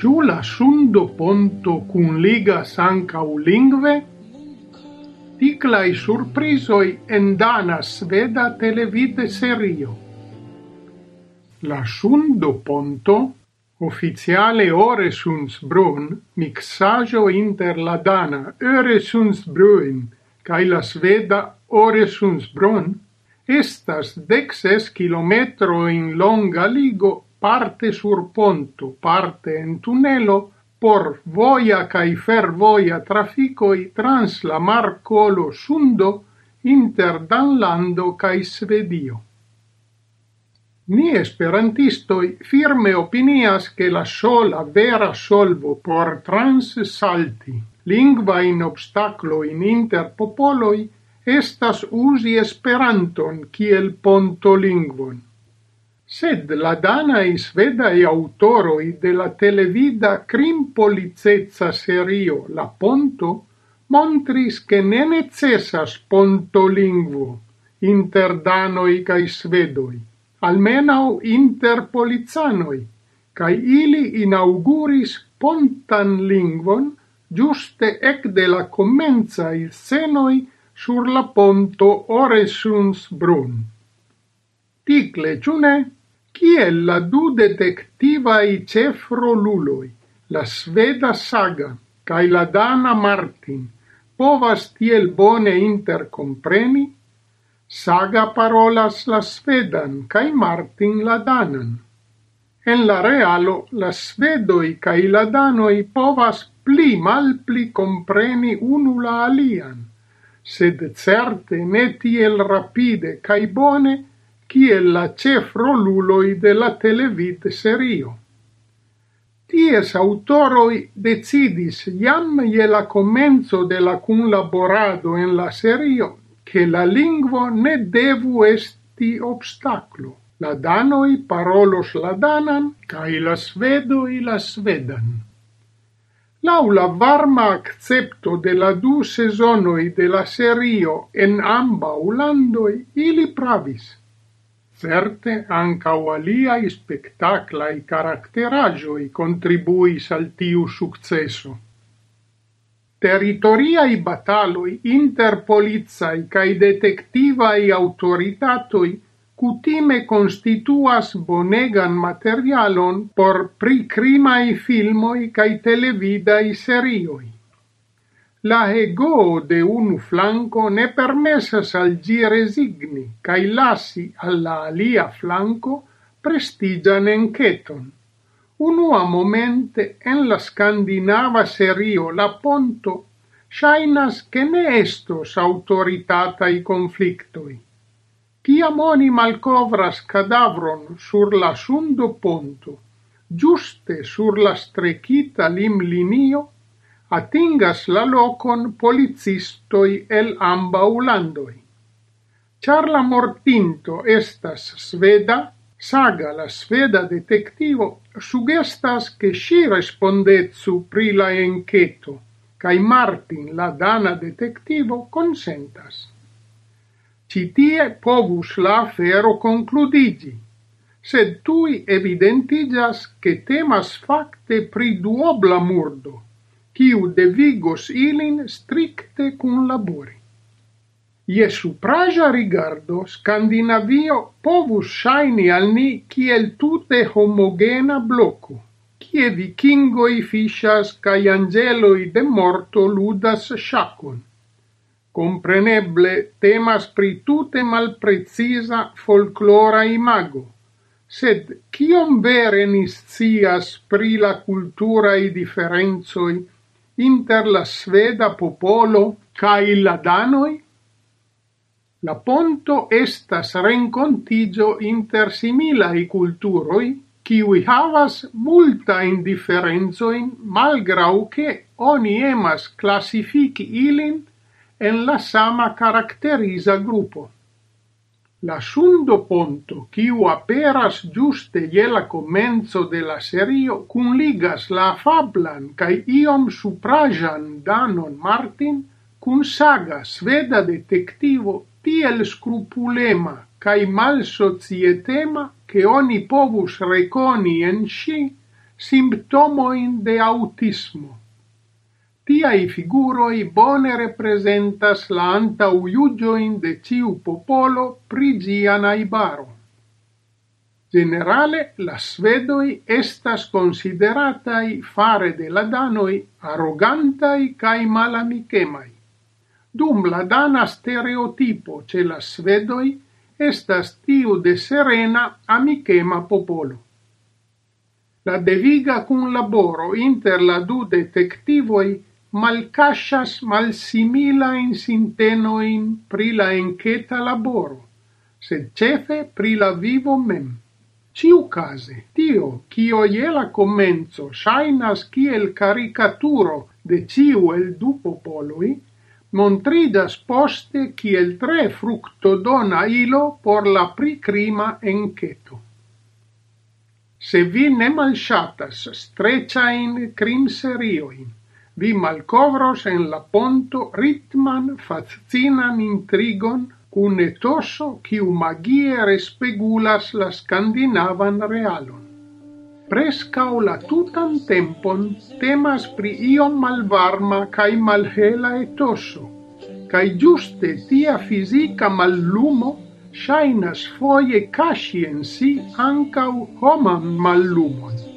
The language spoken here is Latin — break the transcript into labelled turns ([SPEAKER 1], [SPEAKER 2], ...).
[SPEAKER 1] Ciu la sundo ponto cun ligas ancau lingve? Ticlai surprisoi en dana sveda televide serio. La sundo ponto, ufficiale Oresundsbrunn, mixaggio inter la dana Öresundsbrunn cae la sveda Oresundsbrunn, estas dexes kilometro in longa ligo parte sur ponto, parte en tunelo, por voia cae fervoia traficoi trans la mar colo sundo inter Danlando cae Svedio. Ni esperantistoi firme opinias che la sola vera solvo por trans salti lingva in obstaclo in inter popoloi estas usi esperanton kiel ponto lingvon sed la dana e sveda e autoroi de la televida crimpolizezza serio La Ponto montris che ne necessas pontolingvo inter danoi cae svedoi, almenau inter polizanoi, cae ili inauguris pontan lingvon giuste ec de la commenza il senoi sur la ponto Oresuns Brun. Ticle, ciune? kiel la du detektivaj ĉefroluloj, la sveda Saga kaj la dana Martin, povas tiel bone interkompreni, Saga parolas la svedan kaj Martin la danan. En la realo la svedoj kaj la danoj povas pli malpli compreni unu la alian, sed certe ne tiel rapide kaj bone, kiel la cefroluloi de la televid serio. Ties autoroi decidis jam je la comenzo de la cunlaborado en la serio che la lingvo ne devu esti obstaclo. La danoi parolos la danan, cae la svedoi la svedan. Lau la varma accepto de la du sezonoi de la serio en amba ulandoi, ili pravis. Certe ankaŭ aliaj spektaklaj karakteraĵoj kontribuis al tiu sukceso. Territoriaj bataloi inter policaj kaj detektivaj aŭtoritatoj kutime constituas bonegan materialon por prikrimaj filmoj kaj televidaj serioi. La ego de unu flanco ne permesas al gi resigni cae lasi alla alia flanco prestigian enketon. Unua momente en la Scandinava serio la ponto shainas che ne estos autoritata i conflictoi. Ciam oni malcovras cadavron sur la sundo ponto, giuste sur la strecita lim linio, atingas la locon policistoi el amba ulandoi. Char la mortinto estas sveda, Saga, la sveda detectivo, sugestas che si respondetsu pri la enqueto, cae Martin, la dana detectivo, consentas. Citie povus la afero concludigi, sed tui evidentigas che temas facte pri duobla murdo, quiu devigos ilin stricte cun labori. Ie supraja rigardo Scandinavio povus shaini al ni kiel tute homogena bloco, kie vikingoi fishas cae angeloi de morto ludas shakon. Compreneble temas pri tute malpreciza folclora imago, sed kiom vere ni scias pri la cultura i differenzoi inter la sveda popolo cae la danoi? La ponto estas rencontigio inter similai culturoi, kiwi havas multa indifferenzoin malgrau che oni emas classifici ilin en la sama caracterisa gruppo. La ŝundoponto, quiu aperas giuste je la comenzo de la serio, kunligas la fablan cae iom suprajan Danon Martin cun saga sveda detektivo tiel scrupulema cae mal societema ke oni povus reconi en sci simptomoin de autismo. Tiai figuroi bone representas la antaujuĝojn de ciu popolo pri ĝia najbaro. Generale la svedoi estas consideratai fare de la danoi arrogantai cae malamikemaj. Dum la dana stereotipo ce la svedoi estas tiu de serena amichema popolo. La deviga cun laboro inter la du detectivoi malkaŝas malsimilajn sintenojn pri la enketa laboro, sed ĉefe pri la vivo mem. case tio, cio je la komenco ŝajnas kiel caricaturo de ciu el du popolui, montridas poste kiel tre fructodona ilo por la pricrima enqueto. Se vi ne malŝatas streĉajn krimserioin, vi malcovros en la ponto ritman fascinan intrigon cun etoso quiu magie respegulas la scandinavan realon. Prescau la tutan tempon temas pri iom malvarma cae malhela etoso, cae giuste tia fisica mallumo shainas foie casci en si ancau homan mallumon.